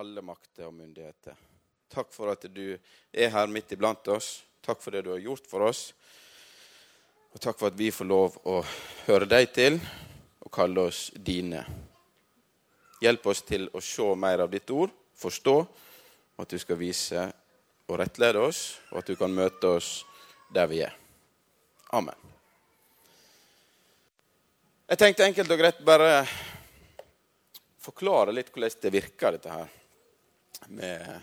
alle makter og myndigheter. Takk for at du er her midt iblant oss. Takk for det du har gjort for oss. Og takk for at vi får lov å høre deg til og kalle oss dine. Hjelp oss til å se mer av ditt ord, forstå, og at du skal vise og rettlede oss, og at du kan møte oss der vi er. Amen. Jeg tenkte enkelt og greit bare forklare litt hvordan det virker, dette her. Med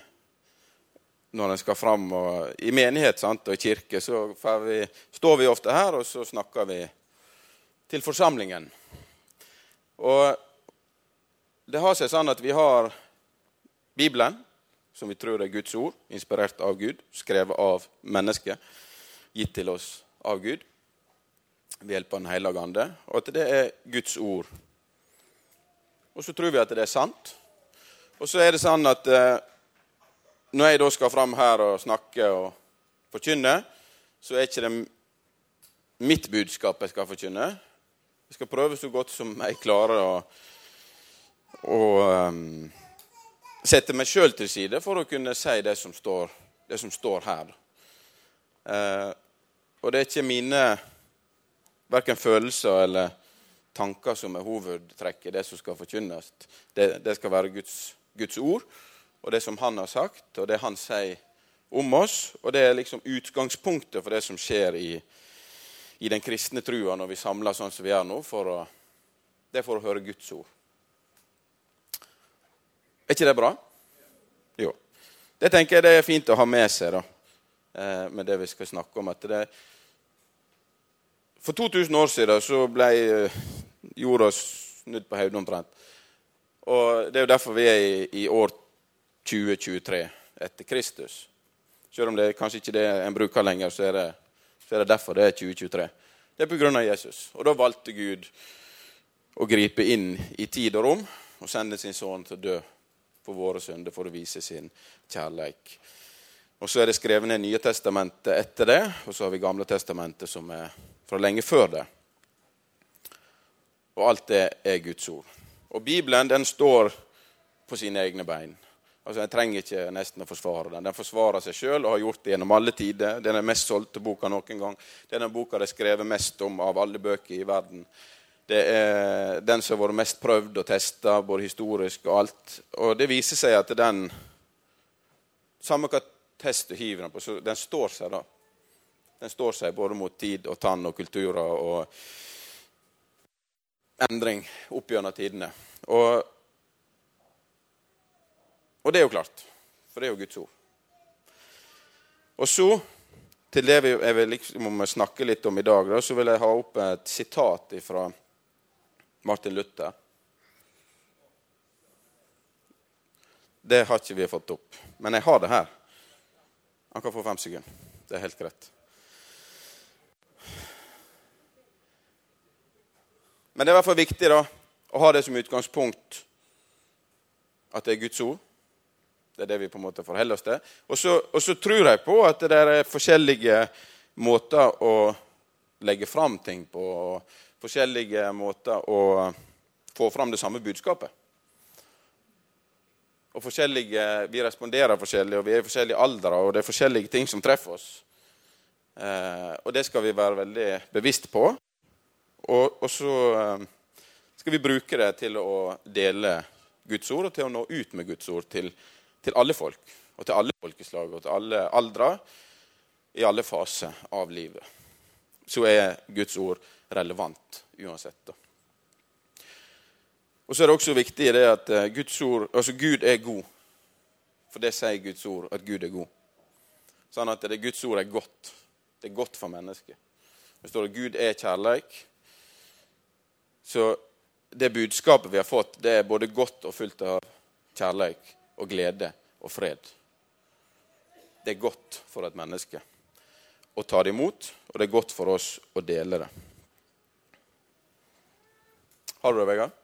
når en skal fram og, i menighet sant, og i kirke, så vi, står vi ofte her, og så snakker vi til forsamlingen. Og det har seg sånn at vi har Bibelen, som vi tror er Guds ord, inspirert av Gud, skrevet av mennesket, gitt til oss av Gud ved hjelp av Den hellige ande, og at det er Guds ord. Og så tror vi at det er sant. Og så er det sånn at eh, når jeg da skal fram her og snakke og forkynne, så er ikke det mitt budskap jeg skal forkynne. Jeg skal prøve så godt som jeg klarer å, å um, sette meg sjøl til side for å kunne si det som står, det som står her. Eh, og det er ikke mine verken følelser eller tanker som er hovedtrekket, det som skal forkynnes. Det, det skal være Guds, Guds ord og det som han har sagt, og det han sier om oss. Og det er liksom utgangspunktet for det som skjer i, i den kristne trua når vi samler sånn som vi gjør nå. For å, det er for å høre Guds ord. Er ikke det bra? Jo. Det tenker jeg det er fint å ha med seg da, eh, med det vi skal snakke om. at det For 2000 år siden så ble eh, jorda snudd på hodet omtrent. Og Det er jo derfor vi er i, i år 2023 etter Kristus. Selv om det kanskje ikke det en bruker lenger, så er det, så er det derfor det er 2023. Det er pga. Jesus. Og da valgte Gud å gripe inn i tid og rom og sende sin sønn til å dø for våre synder for å vise sin kjærlighet. Og Så er det skrevet ned Nye testamentet etter det, og så har vi Gamle testamentet som er fra lenge før det. Og alt det er Guds ord. Og Bibelen den står på sine egne bein. Altså, Jeg trenger ikke nesten å forsvare den. Den forsvarer seg sjøl og har gjort det gjennom alle tider. Det er den mest solgte boka noen gang. Det er den boka det er skrevet mest om av alle bøker i verden. Det er den som har vært mest prøvd og testa, både historisk og alt. Og det viser seg at den Samme hva test du hiver den på, så den står seg, da. Den står seg både mot tid og tann og kulturer og endring opp gjennom tidene. Og og det er jo klart, for det er jo Guds ord. Og så, til det jeg vil liksom snakke litt om i dag, så vil jeg ha opp et sitat fra Martin Luther. Det har ikke vi fått opp, men jeg har det her. Han kan få fem sekunder. Det er helt greit. Men det er i hvert fall viktig da, å ha det som utgangspunkt at det er Guds ord. Det er det vi på en måte forholder oss til. Og så, og så tror jeg på at det er forskjellige måter å legge fram ting på. og Forskjellige måter å få fram det samme budskapet. Og Vi responderer forskjellig, og vi er i forskjellige aldre, og det er forskjellige ting som treffer oss. Eh, og det skal vi være veldig bevisst på. Og, og så eh, skal vi bruke det til å dele Guds ord, og til å nå ut med Guds ord til til alle folk, og til alle folkeslag og til alle aldre, i alle faser av livet. Så er Guds ord relevant uansett. Da. Og så er det også viktig det at eh, Guds ord, altså Gud er god. For det sier Guds ord, at Gud er god. Sånn at det Guds ord er godt. Det er godt for mennesket. Det står at Gud er kjærleik. Så det budskapet vi har fått, det er både godt og fullt av kjærleik og glede og fred. Det er godt for et menneske å ta det imot, og det er godt for oss å dele det. Har du det, Vegard?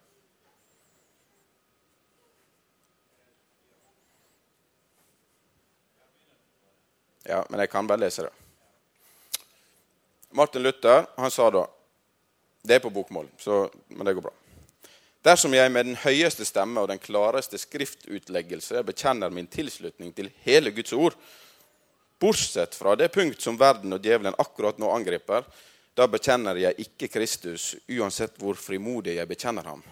Ja, men jeg kan bare lese det. Martin Luther han sa da Det er på bokmål, så, men det går bra. Dersom jeg med den høyeste stemme og den klareste skriftutleggelse bekjenner min tilslutning til hele Guds ord, bortsett fra det punkt som verden og djevelen akkurat nå angriper, da bekjenner jeg ikke Kristus, uansett hvor frimodig jeg bekjenner ham.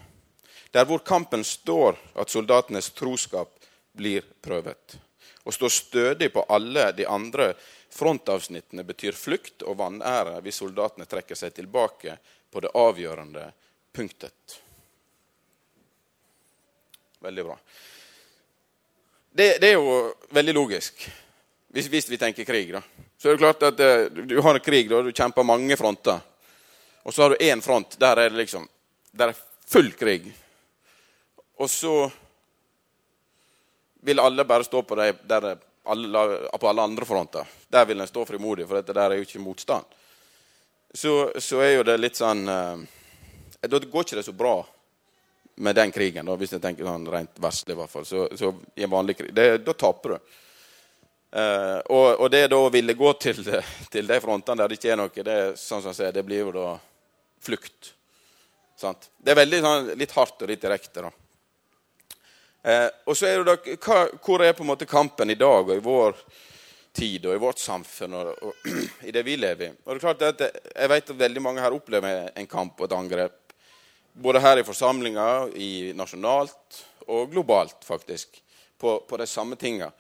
Det er hvor kampen står, at soldatenes troskap blir prøvet. Å stå stødig på alle de andre frontavsnittene betyr flukt og vanære hvis soldatene trekker seg tilbake på det avgjørende punktet. Veldig bra. Det, det er jo veldig logisk, hvis, hvis, vi tenker krig. da. Så er det klart at uh, Du har en krig da du kjemper mange fronter. Og så har du én front der er det liksom, der er full krig. Og så vil alle bare stå på, de, alle, på alle andre fronter. Der vil en stå frimodig, for dette der er jo ikke motstand. Så, så er jo det litt sånn uh, Da går ikke det så bra med den krigen, da, hvis jeg tenker sånn rent verslig, i hvert fall, så, så i en vanlig krig, det, da taper du. Uh, og, og, det da å ville gå til, til de frontene der det ikke er noe, det, sånn ser, det blir jo da flukt. Sant? Det er veldig sånn, litt hardt og litt direkte. da. Uh, og så er det da, hva, Hvor er på en måte kampen i dag og i vår tid og i vårt samfunn og, og i det vi lever i? Og det er klart at Jeg vet at veldig mange her opplever en kamp og et angrep både her i forsamlinga, i nasjonalt og globalt, faktisk, på, på de samme tinga.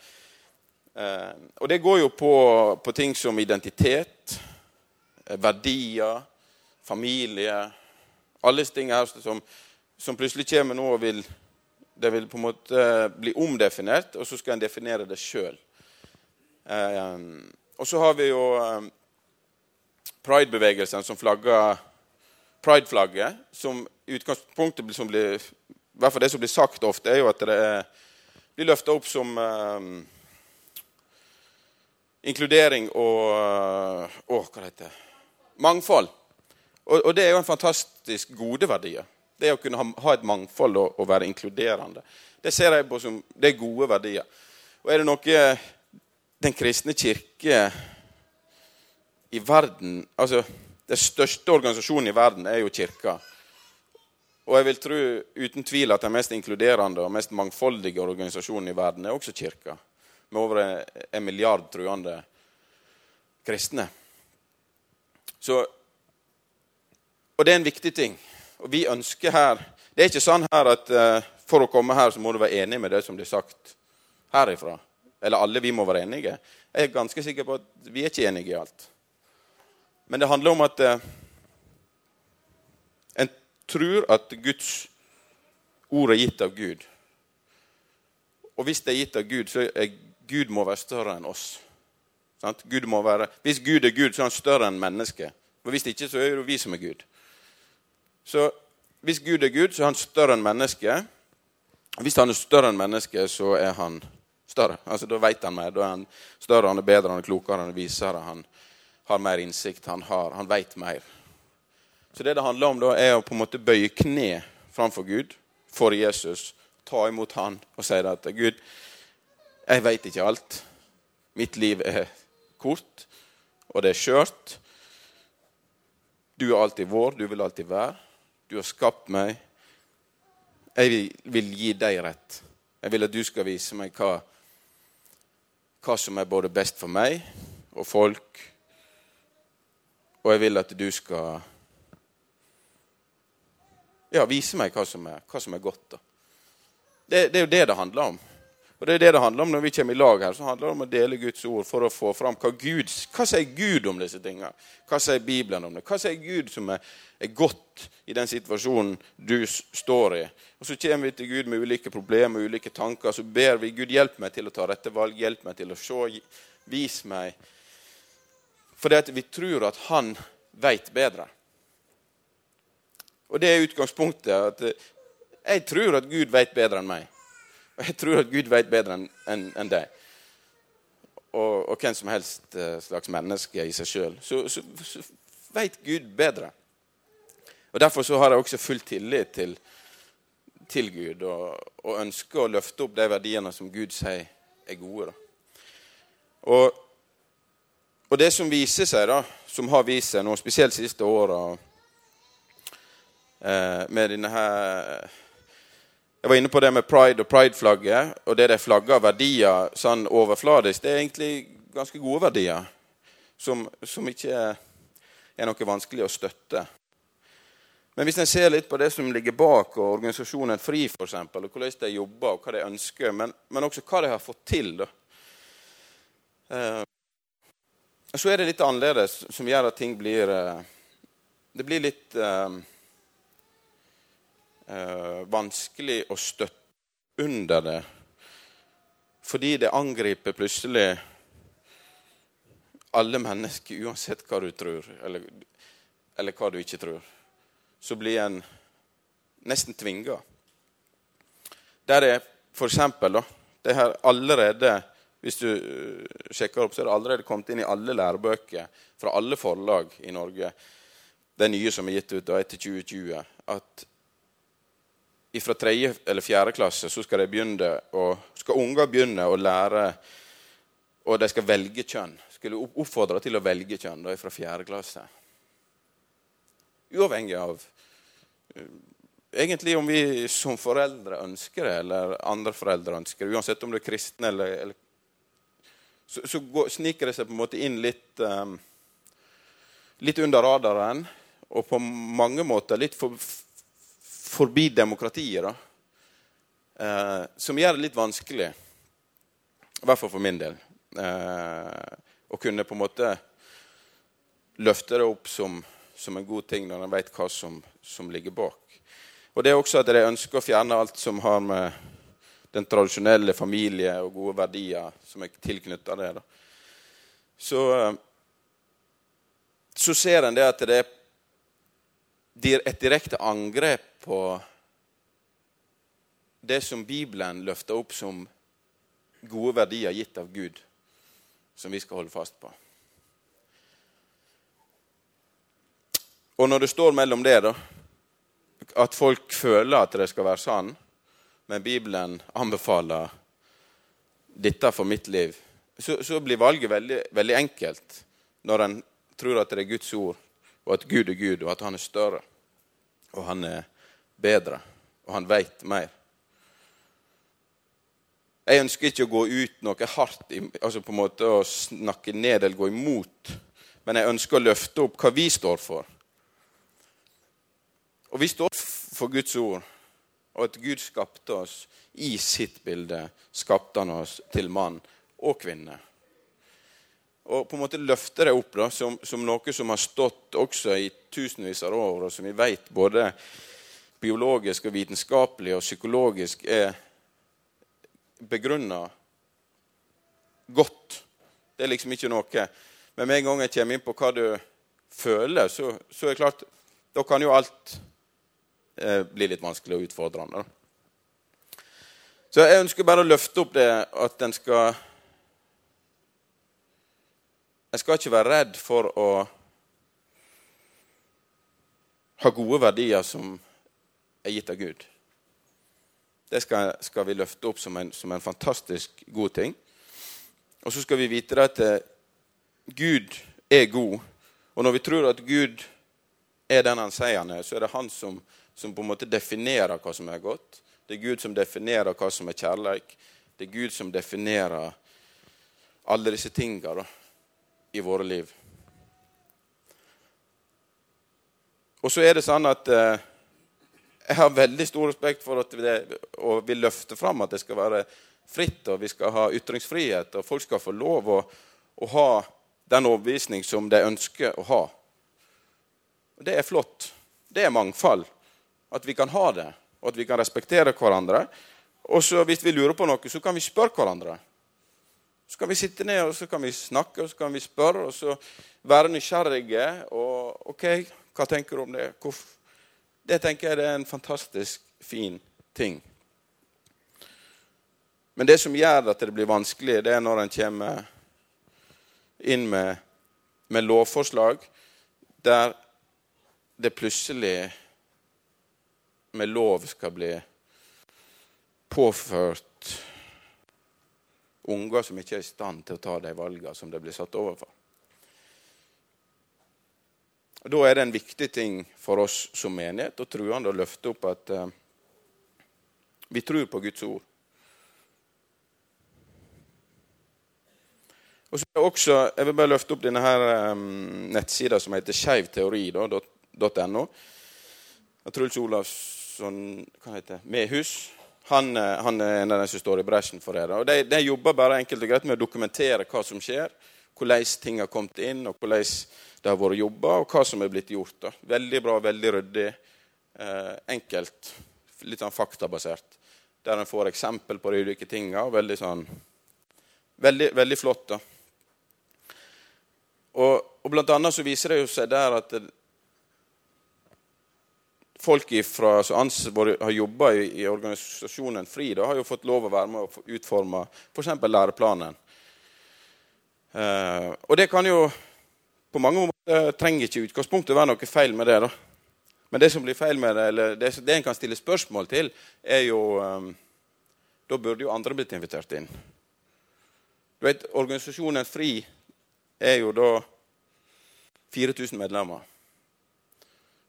Eh, og det går jo på, på, ting som identitet, eh, verdier, familie Alle disse tingene her som, som, plutselig kommer nå og vil det vil på en måte bli omdefinert, og så skal en definere det sjøl. Eh, og så har vi jo eh, pridebevegelsen som flagger Pride-flagget, som utgangspunktet som blir, i hvert fall det som blir sagt ofte, er jo at det er, blir løfta opp som um, inkludering og uh, Å, hva det Mangfold. Og, og, det er jo en fantastisk gode verdier. Det å kunne ha, ha et mangfold og, og, være inkluderende. Det ser jeg på som det er gode verdier. Og er det noe den kristne kirke i verden altså den største organisasjonen i verden er jo kirka. Og jeg vil tro uten tvil at den mest inkluderende og mest mangfoldige organisasjonen i verden er også kirka. Med over en milliard truende kristne. Så, og det er en viktig ting. Og vi ønsker her Det er ikke sånn her at uh, for å komme her så må du være enig med det som blir sagt herifra. Eller alle vi må være enige. Jeg er ganske sikker på at vi er ikke enige i alt. Men det handler om at eh, en tror at Guds ord er gitt av Gud. Og hvis det er gitt av Gud, så er Gud må være større enn oss. Gud være, hvis Gud er Gud, så er han større enn mennesket. For Hvis ikke, så er det vi som er Gud. Så hvis Gud er Gud, så er han større enn mennesket. Hvis han er større enn mennesket, så er han større. Altså, Da vet han mer. Da er han større, han er bedre, han er klokere, han er visere. Han, har mer innsikt, han, har, han veit mer. Så det det handler om, da, er å på en måte bøye kne framfor Gud, for Jesus, ta imot han og si at Gud, jeg veit ikke alt. Mitt liv er kort, og det er skjørt. Du er alltid vår, du vil alltid være. Du har skapt meg. Jeg vil gi deg rett. Jeg vil at du skal vise meg hva, hva som er både best for meg og folk og jeg vil at du skal ja, vise meg hva som er, hva som er godt. Det, det, er jo det det handler om. Og det er det det handler om når vi kommer i lag her. så handler det om å dele Guds ord for å få fram hva Gud hva sier Gud om disse tingene. Hva sier Bibelen om det? Hva sier Gud som er, er godt i den situasjonen du står i? Og Så kommer vi til Gud med ulike problemer ulike tanker. Så ber vi Gud hjelp meg til å ta rette valg, hjelp meg til å se, vis meg fordi vi tror at han veit bedre. Og det er utgangspunktet. at eh, Jeg tror at Gud veit bedre enn meg. Og jeg tror at Gud vet bedre enn en, en deg. Og, og, hvem som helst eh, slags menneske i seg sjøl. Så, så, så veit Gud bedre. Og Derfor så har jeg også full tillit til, til Gud og, og, ønsker å løfte opp de verdiene som Gud sier er gode. Og og det som viser seg, da, som har vist seg nå, spesielt siste åra, eh, med denne her Jeg var inne på det med pride og prideflagget. Og det de flagger verdier sånn overfladisk, det er egentlig ganske gode verdier. Som, som ikke er noe vanskelig å støtte. Men hvis en ser litt på det som ligger bak og organisasjonen FRI, eksempel, og hvordan de jobber og hva de ønsker, men, men også hva de har fått til da. Eh, så er det litt annerledes, som gjør at ting blir eh, Det blir litt eh, vanskelig å støtte under det. Fordi det angriper plutselig alle mennesker, uansett hva du tror, eller, eller hva du ikke tror. Så blir en nesten tvinga. Der er for da, det her allerede Hvis du sjekker opp, så er det allerede kommet inn i alle lærebøker fra alle forlag i Norge, det nye som er gitt ut da etter 2020, at fra tredje eller fjerde klasse så skal, å, skal unger begynne å lære Og de skal velge kjønn. Skulle oppfordre til å velge kjønn da fra fjerde klasse. Uavhengig av uh, egentlig om vi som foreldre ønsker det, eller andre foreldre ønsker det. Uansett om du er kristen eller, eller Så, så går, sniker det seg på en måte inn litt um, litt under radaren, og på mange måter litt for, forbi demokratiet, da. Eh, som gjør det litt vanskelig, i hvert fall for min del, eh, å kunne på en måte løfte det opp som, som en god ting når en vet hva som, som, ligger bak. Og det er også at de ønsker å fjerne alt som har med den tradisjonelle familie og gode verdier som er tilknytta det. Da. Så, eh, så ser en det at det er et direkte angrep på det som Bibelen løfter opp som gode verdier gitt av Gud, som vi skal holde fast på. Og når det står mellom det, da, at folk føler at det skal være sann, men Bibelen anbefaler dette for mitt liv, så, så blir valget veldig, veldig enkelt når en tror at det er Guds ord, og at Gud er Gud, og at han er større, og han er bedre, og han veit mer. Jeg ønsker ikke å gå ut noe hardt, altså på en måte å snakke ned eller gå imot, men jeg ønsker å løfte opp hva vi står for. Og vi står for Guds ord, og at Gud skapte oss i sitt bilde. Skapte han oss til mann og kvinne. Og på en måte løfte det opp da, som, som noe som har stått også i tusenvis av år, og som vi vet både biologisk og vitenskapelig og psykologisk er begrunna godt. Det er liksom ikke noe Men med en gang jeg kommer inn på hva du føler, så, så er det klart Da kan jo alt eh, bli litt vanskelig og utfordrende. Så jeg ønsker bare å løfte opp det at en skal En skal ikke være redd for å ha gode verdier som er gitt av Gud. Det skal, skal vi løfte opp som en, som en, fantastisk god ting. Og så skal vi vite at eh, Gud er god. Og når vi tror at Gud er den han sier han er, så er det han som, som på en måte definerer hva som er godt. Det er Gud som definerer hva som er kjærleik. Det er Gud som definerer alle disse tinga i våre liv. Og så er det sånn at eh, jeg har veldig stor respekt for at det, og vil løfte fram at det skal være fritt, og vi skal ha ytringsfrihet, og folk skal få lov å, å ha den overbevisning som de ønsker å ha. Og det er flott. Det er mangfold. At vi kan ha det, og at vi kan respektere hverandre. Og så hvis vi lurer på noe, så kan vi spørre hverandre. Så kan vi sitte ned og så kan vi snakke og så kan vi spørre og så være nysgjerrige. og ok, Hva tenker du om det? Hvorfor? Det tenker jeg det er en fantastisk fin ting. Men det som gjør at det blir vanskelig, det er når en kommer inn med, med lovforslag der det plutselig med lov skal bli påført unger som ikke er i stand til å ta de valgene som de blir satt overfor. Da er det en viktig ting for oss som menighet og truende å løfte opp at uh, vi tror på Guds ord. Og så er også, Jeg vil bare løfte opp denne her um, nettsida som heter skeivteori.no. Truls Olavsson hva heter Mehus han, eh, han, er en av de som står i bresjen for det. Og de, de, jobber bare enkelt og greit med å dokumentere hva som skjer, hvordan ting har kommet inn, og hvordan det har vært jobba, og hva som er blitt gjort. Da. Veldig bra, veldig ryddig. Eh, enkelt. Litt sånn faktabasert. Der en får eksempel på de ulike tinga. Veldig sånn Veldig, veldig flott. da. Og, og, blant annet så viser det jo seg der at folk ifra, som har jobba i, i, organisasjonen FRI, da, har jo fått lov å være med å utforme f.eks. læreplanen. Eh, og det kan jo på mange måter trenger ikke utgangspunktet være noe feil med det. da. Men det som blir feil med det, eller det, det en kan stille spørsmål til, er jo eh, Da burde jo andre blitt invitert inn. Du vet, Organisasjonen FRI er jo da 4000 medlemmer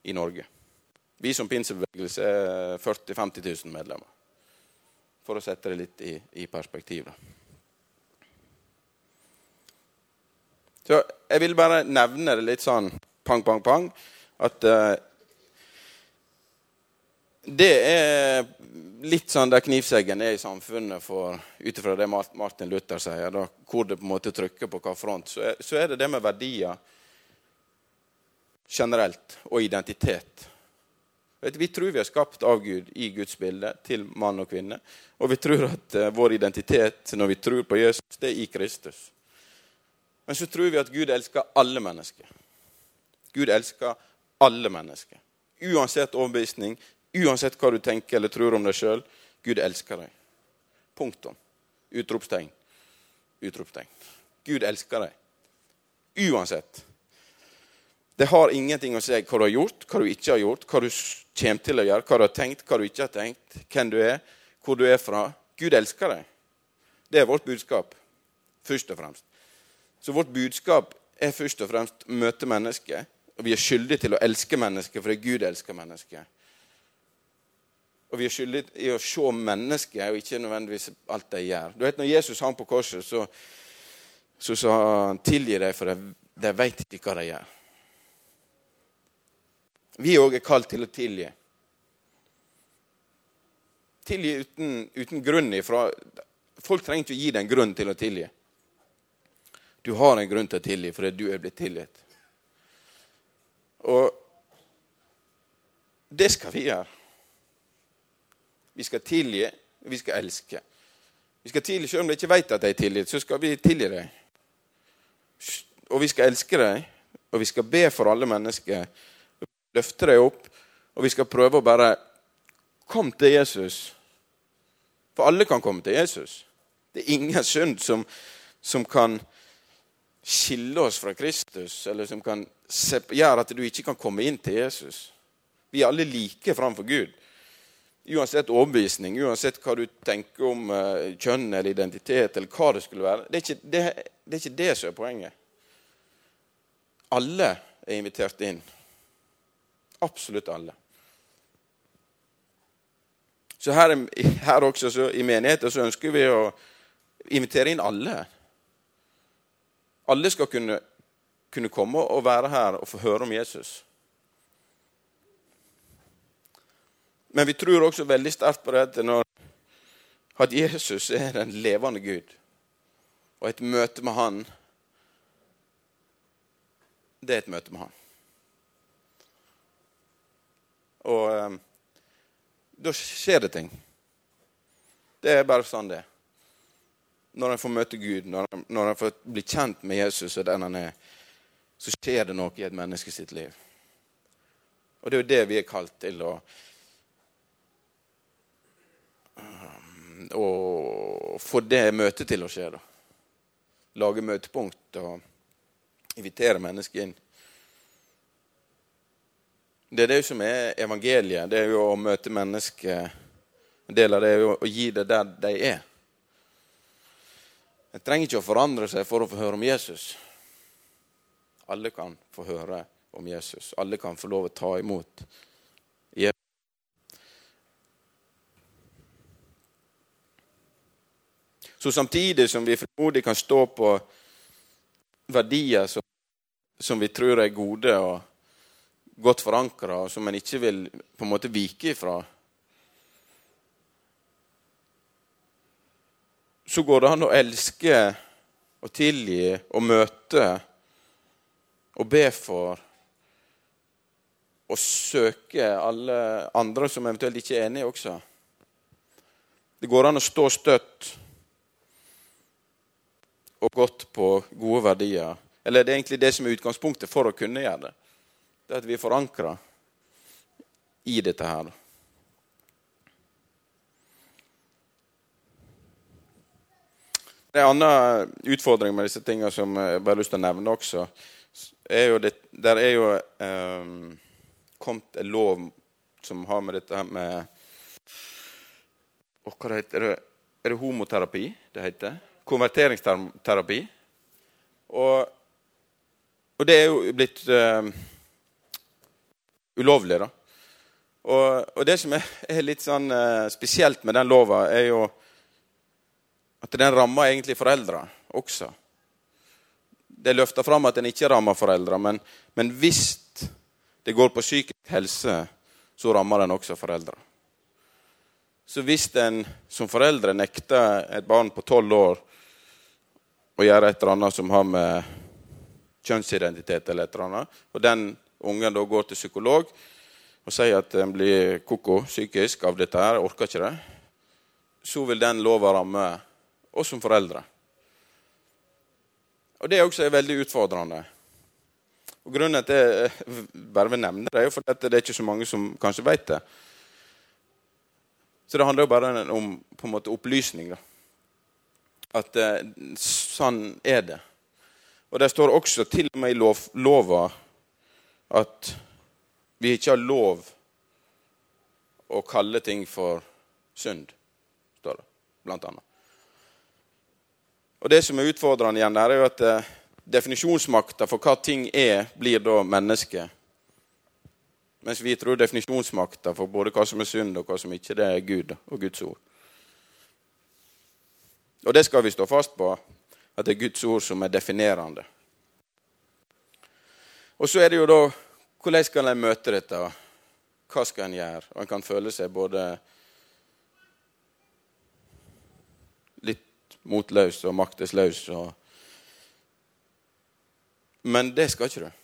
i Norge. Vi som pinsebevegelse er 40 000-50 000 medlemmer. For å sette det litt i, i perspektiv. Så jeg vil bare nevne det litt sånn pang, pang, pang. At uh, det er litt sånn der knivseggen er i samfunnet ut ifra det Martin Luther sier, da, hvor det på en måte trykker på hvilken front, så er, så er, det det med verdier generelt og identitet. Vi tror vi er skapt av Gud i Guds bilde, til mann og kvinne. Og vi tror at uh, vår identitet når vi tror på Jesus, det er i Kristus. Men så tror vi at Gud elsker alle mennesker. Gud elsker alle mennesker. Uansett overbevisning, Uansett hva du tenker eller tror om deg sjøl, Gud elsker deg. Punktum. Utropstegn. Utropstegn. Gud elsker deg. Uansett. Det har ingenting å si hva du har gjort, hva du ikke har gjort, hva du kommer til å gjøre, hva du har tenkt, hva du ikke har tenkt, hvem du er, hvor du er fra. Gud elsker deg. Det er vårt budskap, først og fremst. Så vårt budskap er først og fremst møte mennesket. Og vi er skyldige til å elske mennesket fordi Gud elsker mennesket. Og vi er skyldige i å se mennesket og ikke nødvendigvis alt de gjør. Du vet, når Jesus hang på korset, så, så sa han 'tilgi dem, for de, de veit ikke hva de gjør'. Vi òg er kalt til å tilgi. Tilgi uten, uten grunn ifra Folk trenger ikke å gi deg en grunn til å tilgi. Du har en grunn til å tilgi fordi du er blitt tilgitt. Og det skal vi gjøre. Vi skal tilgi, og vi skal elske. Vi skal tilgi selv om de ikke vet at de er tilgitt, så skal vi tilgi dem. Og vi skal elske dem, og vi skal be for alle mennesker. Løfte deg opp, og vi skal prøve å bare Kom til Jesus. For alle kan komme til Jesus. Det er ingen synd som, som kan skille oss fra Kristus, eller som kan gjøre at du ikke kan komme inn til Jesus. Vi er alle like framfor Gud. Uansett overbevisning, uansett hva du tenker om uh, kjønn eller identitet, eller hva det skulle være. Det er, ikke, det, det er ikke det som er poenget. Alle er invitert inn. Absolutt alle. Så her, her også så, i menigheten så ønsker vi å invitere inn alle. Alle skal kunne, kunne komme og være her og få høre om Jesus. Men vi tror også veldig sterkt på det at, når, at Jesus er den levende Gud. Og et møte med Han, det er et møte med Han. Og eh, da skjer det ting. Det er bare sånn det. Når en får møte Gud, når en får bli kjent med Jesus og den han er, så skjer det noe i et menneske sitt liv. Og det er jo det vi er kalt til å å få det møtet til å skje. da. Lage møtepunkt og invitere mennesker inn. Det er det som er evangeliet. Det er jo å møte mennesker. En del av det er jo å gi det der de er. En trenger ikke å forandre seg for å få høre om Jesus. Alle kan få høre om Jesus. Alle kan få lov å ta imot Jesus. Så samtidig som vi frimodig kan stå på verdier som, som vi tror er gode og godt forankra, og som en ikke vil på en måte vike ifra, så går det an å elske og tilgi og møte og be for og søke alle andre som eventuelt ikke er enige også. Det går an å stå støtt og godt på gode verdier. Eller det er egentlig det som er utgangspunktet for å kunne gjøre det. Det er at vi er forankra i dette her. Det er En annen utfordring med disse tingene som jeg bare har lyst til å nevne også, er det, der er jo eh, kommet en lov som har med dette her med oh, hva det heter det? Er det homoterapi det heter? Konverteringsterapi. Og, og det er jo blitt eh, ulovlig, da. Og, og, det som er, litt sånn eh, spesielt med den lova, er jo at den rammer egentlig foreldre også. Det løfter fram at den ikke rammer foreldre, men, men, hvis det går på psykisk helse, så rammer den også foreldre. Så hvis en som foreldre nekter et barn på tolv år å gjøre et eller annet som har med kjønnsidentitet eller et eller annet, og den ungen da går til psykolog og sier at en blir koko psykisk av dette her, orker ikke det, så vil den lova ramme oss som foreldre. Og Det også er veldig utfordrende. Og Grunnen til at jeg bare vil nevne det, er jo fordi det er ikke så mange som kanskje vet det. Så det handler jo bare om på en måte opplysning. da. At eh, sånn er det. Og det står også til og med i lov, lova at vi ikke har lov å kalle ting for synd, står det blant annet. Og Det som er utfordrende igjen, der er jo at eh, definisjonsmakta for hva ting er, blir da mennesket. Mens vi tror definisjonsmakta for både hva som er synd og hva som ikke det er Gud og Guds ord. Og det skal vi stå fast på, at det er Guds ord som er definerende. Og så er det jo da hvordan skal en møte dette? Hva skal en gjøre? Og en kan føle seg både litt motløs og maktesløs. Og... Men det skal ikke du.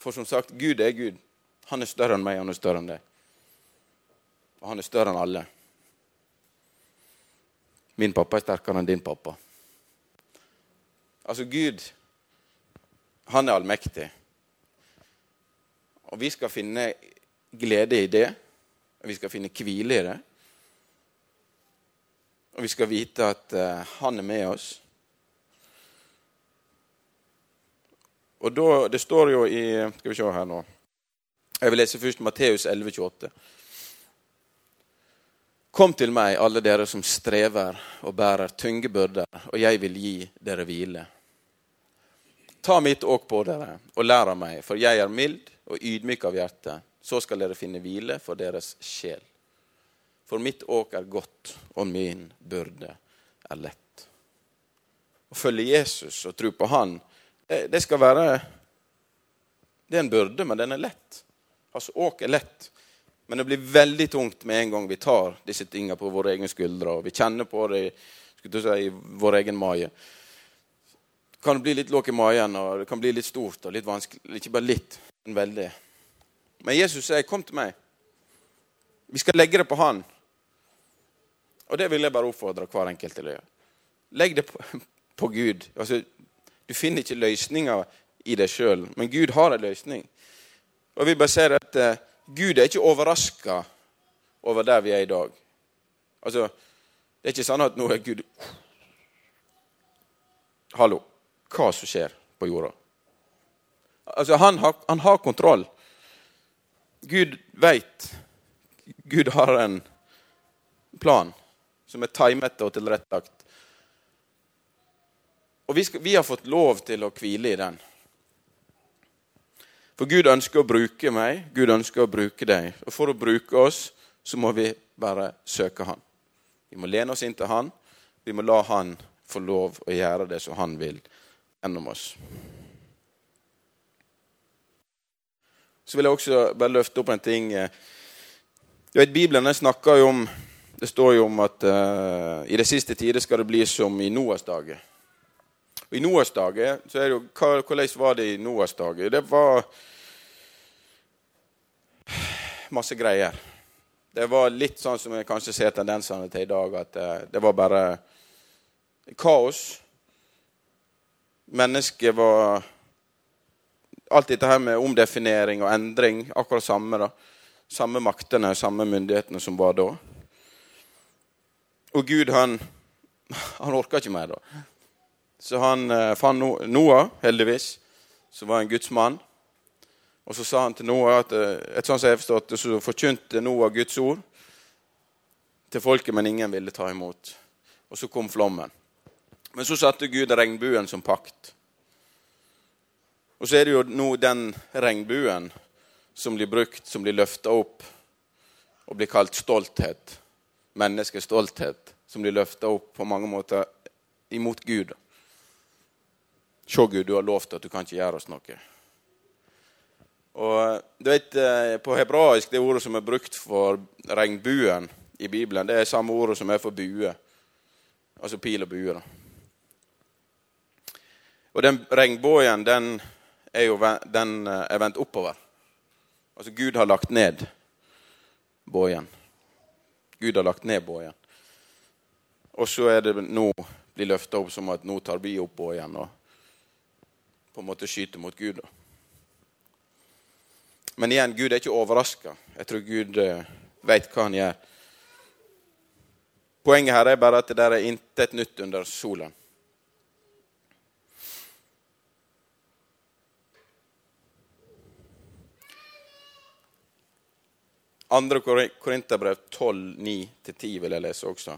For som sagt, Gud er Gud. Han er større enn meg, han er større enn deg. Og han er større enn alle. Min pappa er sterkere enn din pappa. Altså, Gud, han er allmektig. Og vi skal finne glede i det. Vi skal finne hvile i det. Og vi skal vite at uh, han er med oss. Og da, Det står jo i Skal vi se her nå. Jeg vil lese først Matteus 11, 28. Kom til meg, alle dere som strever og bærer tunge byrder, og jeg vil gi dere hvile. Ta mitt åk på dere og lær av meg, for jeg er mild og ydmyk av hjerte. Så skal dere finne hvile for deres sjel. For mitt åk er godt, og min byrde er lett. Å følge Jesus og tro på Han, det, skal være Det er en byrde, men den er lett. Altså, åk er lett. Men det blir veldig tungt med en gang vi tar disse tingene på våre egne skuldre. og Vi kjenner på det i vår egen mage. Kan bli litt låg i magen, og det kan bli litt stort og litt vanskelig. Ikke bare litt, men veldig. Men Jesus sier, 'Kom til meg'. Vi skal legge det på Han. Og det vil jeg bare oppfordre hver enkelt til å gjøre. Legg det på, på Gud. Altså, du finner ikke løsninger i deg sjøl, men Gud har en løsning. Og vi bare ser at uh, Gud er ikke overraska over der vi er i dag. Altså, Det er ikke sånn at nå er Gud Hallo, hva som skjer på jorda? Altså, han har, han har kontroll. Gud veit. Gud har en plan som er timet og tilrettelagt. Og vi, skal, vi, har fått lov til å hvile i den. For Gud ønsker å bruke meg, Gud ønsker å bruke deg. Og for å bruke oss så må vi bare søke Han. Vi må lene oss inn til Han. Vi må la Han få lov å gjøre det som Han vil gjennom oss. Så vil jeg også bare løfte opp en ting. Du vet, Bibelen snakker jo om Det står jo om at uh, i det siste tider skal det bli som i Noas dager. I Noas dager så er det jo, Hvordan var det i Noas dager? Det var masse greier. Det var litt sånn som jeg kanskje ser tendensene til i dag, at uh, det var bare kaos. Mennesket var Alt dette her med omdefinering og endring, akkurat samme. da. Samme maktene samme myndighetene som var da. Og Gud, han, han orka ikke mer da. Så han eh, fant Noah, heldigvis, som var en Guds mann. Og så sa han til Noah at eh, et sånt som jeg forstått så forkynte Noah Guds ord til folket, men ingen ville ta imot. Og så kom flommen. Men så satte Gud regnbuen som pakt. Og så er det jo nå den regnbuen som blir brukt, som blir løfta opp og blir kalt stolthet. Menneskets stolthet. Som blir løfta opp på mange måter imot Gud. Se, Gud, du har lovt at du kan ikke gjøre oss noe. Og du vet, eh, På hebraisk det ordet som er brukt for regnbuen i Bibelen, det er samme ordet som er for bue. Altså pil og bue. da. Og den regnbuen, den er jo den eh, er vendt oppover. Altså Gud har lagt ned bågen. Gud har lagt ned bågen. Og så er det nå blir løfta opp som at nå tar vi opp bågen og på en måte skyter mot Gud. Men igjen, Gud er ikke overraska. Jeg tror Gud eh, veit hva han gjør. Poenget her er bare at det der er intet nytt under solen. Andre Korinterbrev 12, 9-10 vil jeg lese også.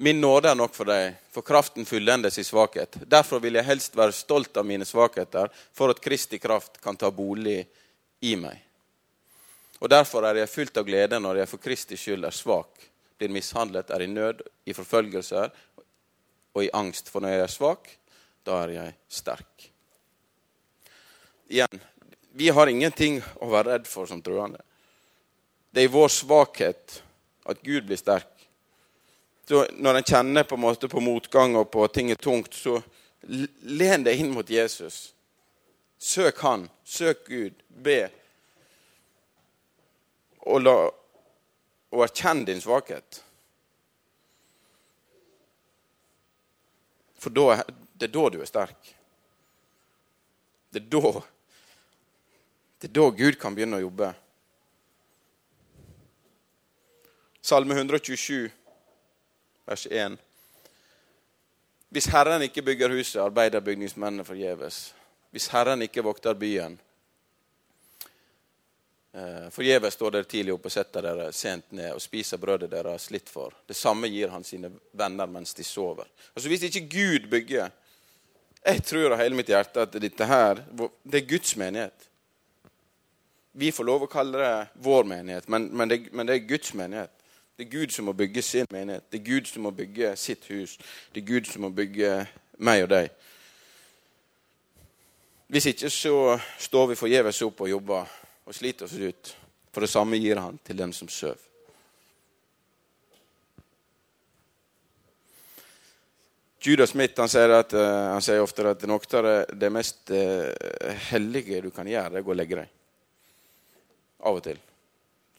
Min nåde er nok for deg, for kraften fullendes i svakhet. Derfor vil jeg helst være stolt av mine svakheter, for at Kristi kraft kan ta bolig i meg. Og Derfor er jeg fullt av glede når jeg for Kristi skyld er svak, blir mishandlet, er i nød, i forfølgelser og i angst. For når jeg er svak, da er jeg sterk. Igjen, vi har ingenting å være redd for som troende. Det er i vår svakhet at Gud blir sterk. Så når en kjenner på, en måte på motgang og på at ting er tungt, så len deg inn mot Jesus. Søk Han. Søk Gud. Be. Og, la, og erkjenn din svakhet. For da, det er da du er sterk. Det er da Det er da Gud kan begynne å jobbe. Salme 127, vers 1. Hvis Herren ikke bygger huset, arbeider bygningsmennene forgjeves. Hvis Herren ikke vokter byen, Forgjeves står dere tidlig opp og setter dere sent ned og spiser brødet dere har slitt for. Det samme gir han sine venner mens de sover. Altså Hvis ikke Gud bygger Jeg tror av hele mitt hjerte at dette her, det er Guds menighet. Vi får lov å kalle det vår menighet, men, men, det, men det er Guds menighet. Det er Gud som må bygge sin menighet. Det er Gud som må bygge sitt hus. Det er Gud som må bygge meg og deg. Hvis ikke så står vi forgjeves opp og jobber og sliter oss ut. For det samme gir han til den som søv. Judas Smith han sier, at, uh, han sier ofte at noe av det, det mest uh, hellige du kan gjøre, er å legge deg. Av og til.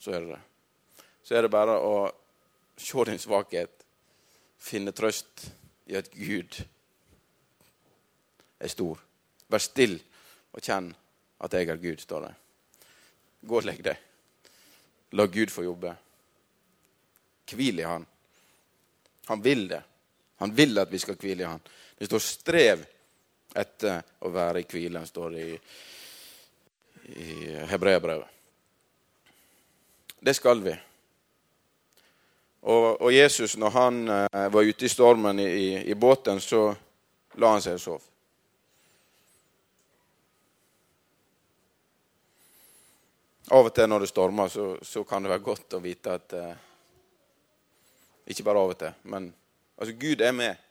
Så er det det. Så er det bare å se din svakhet, finne trøst i at Gud er stor. Vær still og kjenn at jeg er Gud, står det. Gå og legg deg. La Gud få jobbe. Hvil i Han. Han vil det. Han vil at vi skal hvile i Han. Det står 'strev etter å være i hvile', står det i, i hebreerbrevet. Det skal vi. Og, og Jesus, når han eh, var ute i stormen i, i, båten, så la han seg og sov. Av og til når det stormer, så, så kan det være godt å vite at eh, Ikke bare av og til, men altså, Gud er med.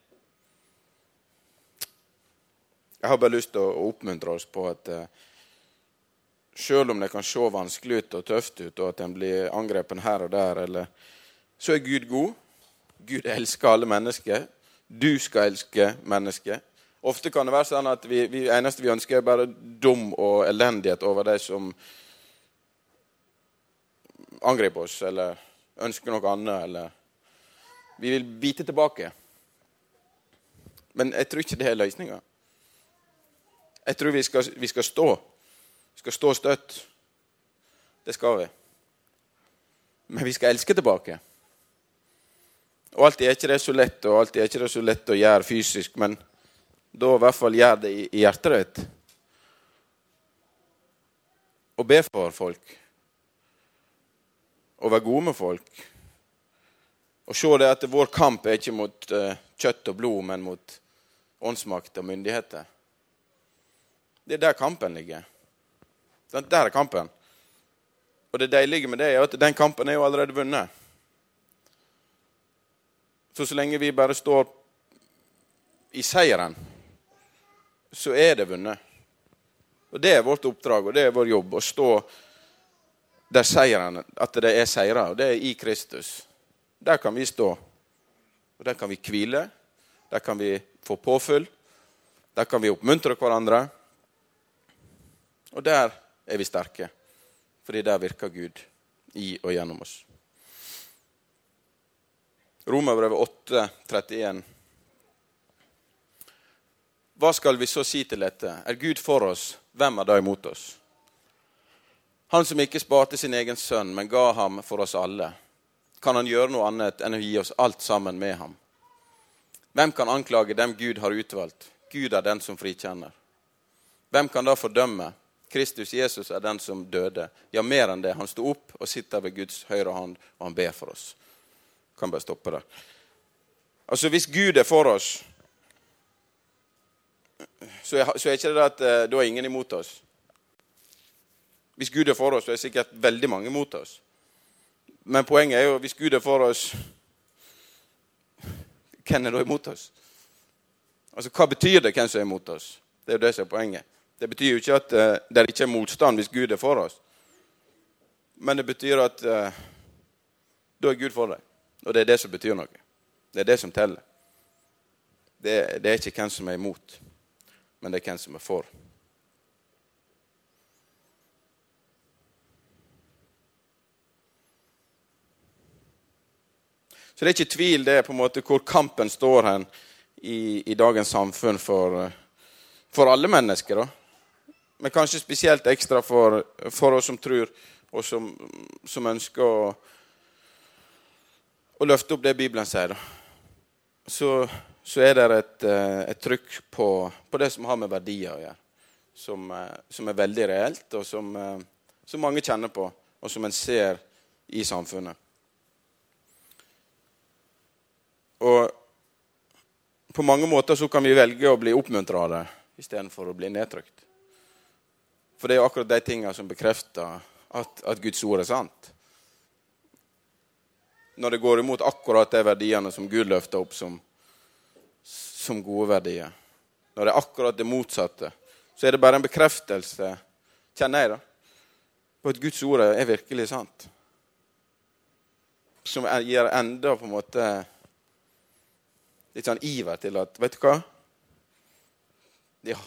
Jeg har bare lyst til å oppmuntre oss på at eh, selv om det kan se vanskelig ut og tøft ut, og at en blir angrepet her og der, eller, så er Gud god. Gud elsker alle mennesker. Du skal elske mennesker. Ofte kan det være sånn at vi, vi eneste vi ønsker, er bare dum og elendighet over de som angriper oss, eller ønsker noe annet, eller Vi vil bite tilbake. Men jeg tror ikke det er løsninga. Jeg tror vi skal, vi skal stå. Vi skal stå støtt. Det skal vi. Men vi skal elske tilbake. Og Alltid er ikke det så lett, og alltid er ikke det så lett å gjøre fysisk, men da i hvert fall gjør det i hjertet ditt. Og be for folk. Og være gode med folk. Og se det at vår kamp er ikke mot uh, kjøtt og blod, men mot åndsmakt og myndigheter. Det er der kampen ligger. Der er kampen. Og det deilige med det er at den kampen er jo allerede vunnet. Så så lenge vi bare står i seieren, så er det vunnet. Og det er vårt oppdrag, og det er vår jobb, å stå der seieren At det er seirer, og det er i Kristus. Der kan vi stå. Og der kan vi hvile. Der kan vi få påfyll. Der kan vi oppmuntre hverandre. Og der er vi sterke, fordi der virker Gud i og gjennom oss. Romerbrevet 8, 31. Hva skal vi så si til dette? Er Gud for oss, hvem er da imot oss? Han som ikke sparte sin egen sønn, men ga ham for oss alle. Kan han gjøre noe annet enn å gi oss alt sammen med ham? Hvem kan anklage dem Gud har utvalgt? Gud er den som frikjenner. Hvem kan da fordømme? Kristus Jesus er den som døde. Ja, mer enn det. Han sto opp og sitter ved Guds høyre hånd, og han ber for oss. Kan bare stoppe der. Altså, Hvis Gud er for oss, så er, så er ikke det at eh, da er ingen imot oss. Hvis Gud er for oss, så er sikkert veldig mange imot oss. Men poenget er jo hvis Gud er for oss, hvem er da imot oss? Altså, Hva betyr det, hvem som er imot oss? Det er jo det som er poenget. Det betyr jo ikke at uh, det ikke er motstand hvis Gud er for oss. Men det betyr at uh, da er Gud for deg. Og det er det som betyr noe. Det er det som teller. Det, det er ikke hvem som er imot, men det er hvem som er for. Så det er ikke tvil det er på en måte hvor kampen står hen i, i dagens samfunn for, for alle mennesker. da men kanskje spesielt ekstra for, for oss som tror, og som, som ønsker å, å, løfte opp det Bibelen sier. Så, så, er det et, eh, et trykk på, på, det som har med verdier å gjøre, som, eh, som er veldig reelt, og som, eh, som mange kjenner på, og som en ser i samfunnet. Og på mange måter så kan vi velge å bli oppmuntra av det istedenfor å bli nedtrykt. For det er jo akkurat de tingene som bekrefter at, at, Guds ord er sant. Når det går imot akkurat de verdiene som Gud løfter opp som, som gode verdier. Når det er akkurat det motsatte, så er det bare en bekreftelse, kjenner jeg, da, på at Guds ord er virkelig sant. Som gir enda på en måte litt sånn iver til at Vet du hva? Ja,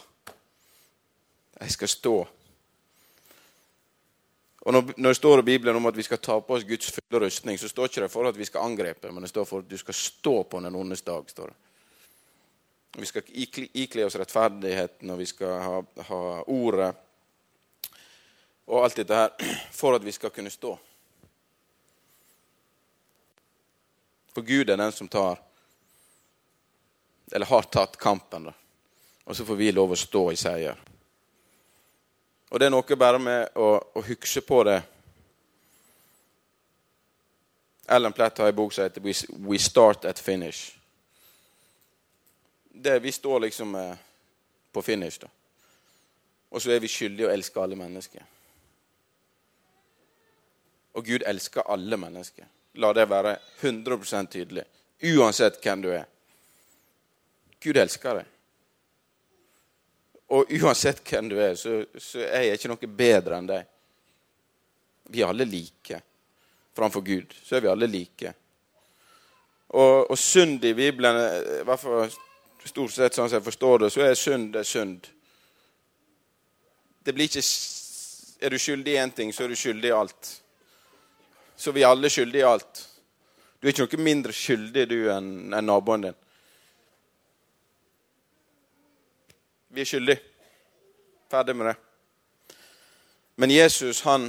jeg skal stå og når, når, det står i Bibelen om at vi skal ta på oss Guds fulle rustning, så står ikke det for at vi skal angrepe, men det står for at du skal stå på den ondes dag. står det. Vi skal ikle oss rettferdigheten, og vi skal ha, ha ordet og alt dette her for at vi skal kunne stå. For Gud er den som tar Eller har tatt kampen, da. Og så får vi lov å stå i seier. Og det er noe bare med å, å huske på det. Ellen Platt har en bok som heter We Start at Finish. Det Vi står liksom eh, på finish, da. Og så er vi skyldige å elske alle mennesker. Og Gud elsker alle mennesker. La det være 100% tydelig. Uansett hvem du er. Gud elsker deg. Og uansett hvem du er, så, så er jeg ikke noe bedre enn deg. Vi er alle like. Framfor Gud så er vi alle like. Og, og synd i Bibelen, i hvert fall stort sett sånn som jeg forstår det, så er synd det er synd. Det blir ikke Er du skyldig i én ting, så er du skyldig i alt. Så vi er alle skyldige i alt. Du er ikke noe mindre skyldig du enn en naboen din. Vi er skyldige. Ferdig med det. Men Jesus, han,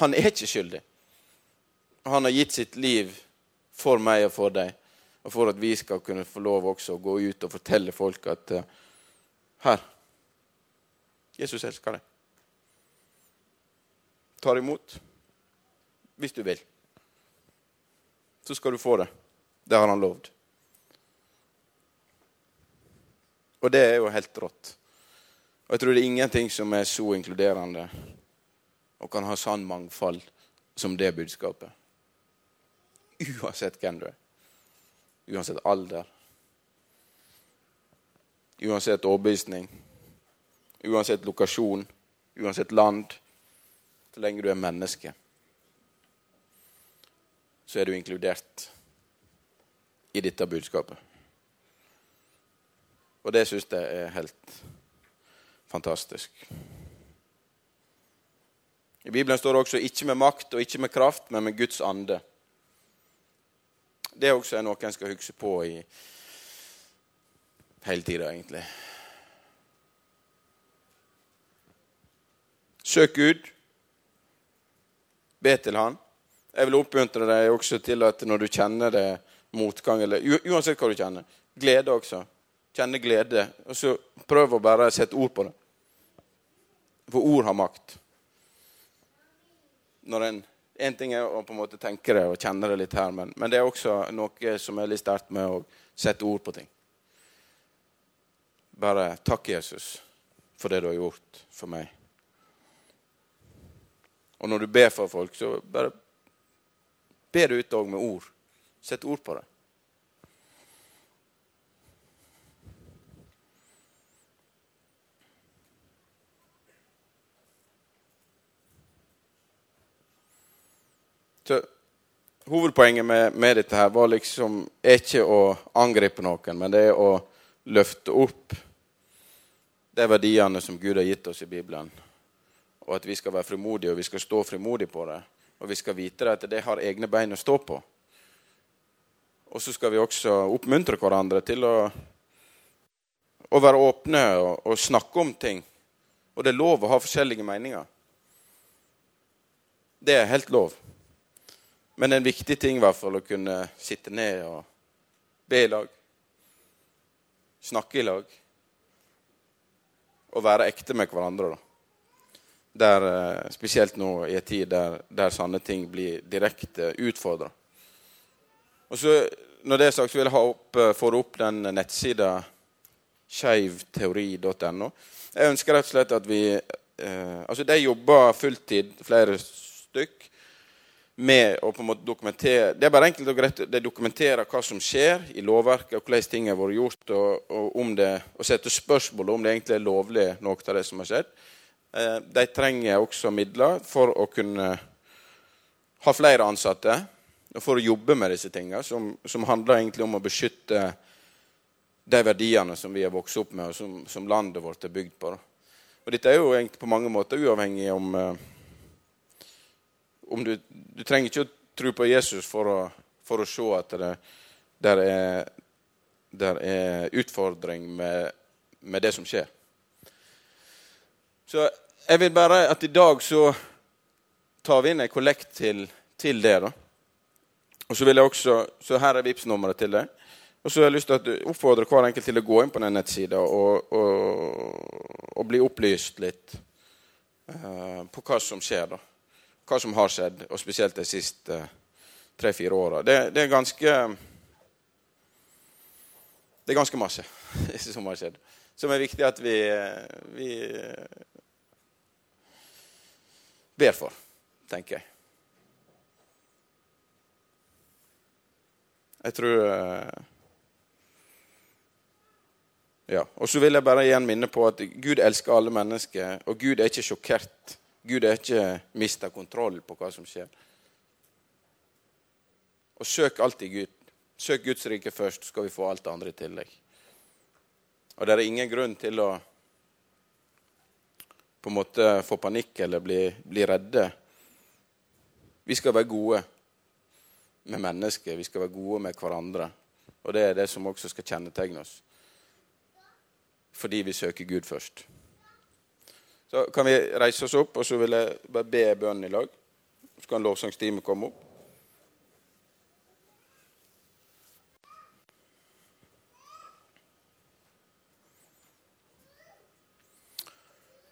han er ikke skyldig. Han har gitt sitt liv for meg og for deg, og for at vi skal kunne få lov også å gå ut og fortelle folk at uh, her Jesus elsker deg. Tar imot hvis du vil. Så skal du få det. Det har han lovd. Og det er jo helt rått. Og jeg tror det er ingenting som er så inkluderende og kan ha sann mangfold som det budskapet. Uansett hvem du er. Uansett alder. Uansett overbevisning. Uansett lokasjon. Uansett land. Så lenge du er menneske, så er du inkludert i dette budskapet. Og det syns jeg er helt fantastisk. I Bibelen står det også 'ikke med makt og ikke med kraft, men med Guds ande'. Det er også noe en skal huske på i hele tida, egentlig. Søk Gud. Be til Han. Jeg vil oppmuntre deg også til at når du kjenner det motgang, eller uansett hva du kjenner, glede også kjenne glede. Og så prøv å bare sette ord på det. For ord har makt. Når en, en ting er å på en måte tenke det og kjenne det litt her, men, men det er også noe som er litt sterkt med å sette ord på ting. Bare takk, Jesus, for det du har gjort for meg. Og når du ber for folk, så bare ber du ut òg med ord. Sett ord på det. Så hovedpoenget med, med, dette her var liksom er ikke å angripe noen, men det er å løfte opp de verdiene som Gud har gitt oss i Bibelen. Og at vi skal være frimodige, og vi skal stå frimodige på det. Og vi skal vite at det har egne bein å stå på. Og så skal vi også oppmuntre hverandre til å, å være åpne og, og snakke om ting. Og det er lov å ha forskjellige meninger. Det er helt lov. Men en viktig ting i hvert fall å kunne sitte ned og be i lag. Snakke i lag. Og være ekte med hverandre. da. Der, eh, spesielt nå i en tid der, der sånne ting blir direkte utfordra. Når det er sagt, så vil jeg ha opp, eh, få opp den nettsida skeivteori.no. Jeg ønsker rett og slett at vi eh, Altså, de jobber fulltid, flere stykk med å på en måte dokumentere Det er bare enkelt og greit de dokumenterer hva som skjer i lovverket, og hvordan ting har vært gjort, og, og, om det, og setter spørsmål om det egentlig er lovlig, noe av det som har skjedd. Eh, de trenger også midler for å kunne ha flere ansatte og for å jobbe med disse tingene, som, som handler egentlig om å beskytte de verdiene som vi har vokst opp med, og som, som landet vårt er bygd på. Og Dette er jo egentlig på mange måter uavhengig om eh, du, du, trenger ikke å tro på Jesus for å, for å se at det der er, der er utfordring med, med, det som skjer. Så jeg vil bare at i dag så tar vi inn en kollekt til, til det. da. Og Så vil jeg også, så her er Vipps-nummeret til det. Og så har jeg lyst til å oppfordre hver enkelt til å gå inn på den nettsida og, og, og, bli opplyst litt uh, på hva som skjer. da hva som har skjedd, og spesielt de siste, tre-fire åra. Det, det, er ganske Det er ganske masse som har skjedd. Som er viktig at vi, vi ber for, tenker jeg. Jeg tror eh, Ja. Og så vil jeg bare igjen minne på at Gud elsker alle mennesker, og Gud er ikke sjokkert. Gud har ikke mista kontroll på hva som skjer. Og søk alltid Gud. Søk Guds rike først, så skal vi få alt det andre i tillegg. Og det er ingen grunn til å på en måte få panikk eller bli, bli redde. Vi skal være gode med mennesker. Vi skal være gode med hverandre. Og det er det som også skal kjennetegne oss. Fordi vi søker Gud først. Så kan vi reise oss opp, og så vil jeg bare be bønnen i lag. Så kan lovsangstimen komme opp.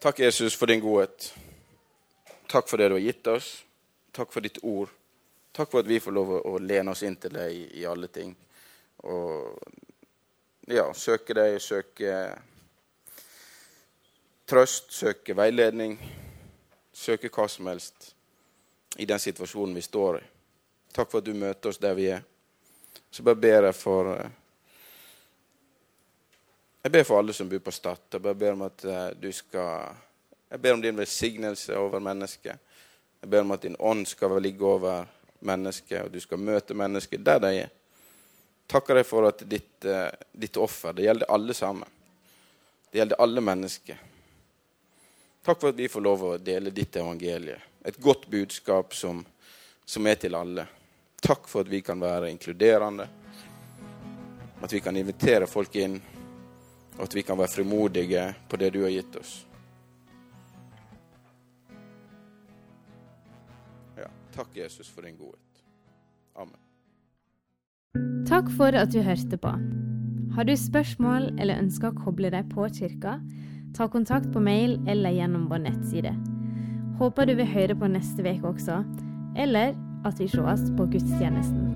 Takk, Jesus, for din godhet. Takk for det du har gitt oss. Takk for ditt ord. Takk for at vi får lov å lene oss inn til deg i alle ting. Og ja, søke deg, søke trøst, søke veiledning. Søke hva som helst i den situasjonen vi står i. Takk for at du møter oss der vi er. Så bare ber jeg for eh, Jeg ber for alle som bor på Stad. Jeg bare ber om at eh, du skal Jeg ber om din velsignelse over mennesket. Jeg ber om at din ånd skal ligge over mennesket, og du skal møte mennesket der de er. Takker deg for at ditt, uh, ditt, offer det gjelder alle sammen. Det gjelder alle mennesker. Takk for at vi får lov å dele ditt evangelie. Et godt budskap som, som er til alle. Takk for at vi kan være inkluderende. At vi kan invitere folk inn, og at vi kan være frimodige på det du har gitt oss. Takk, Jesus, for din godhet. Amen. Takk for at du hørte på. Har du spørsmål eller ønsker å koble deg på kirka, Ta kontakt på mail eller gjennom vår nettside. Håper du vil høre på neste uke også, eller at vi sees på gudstjenesten.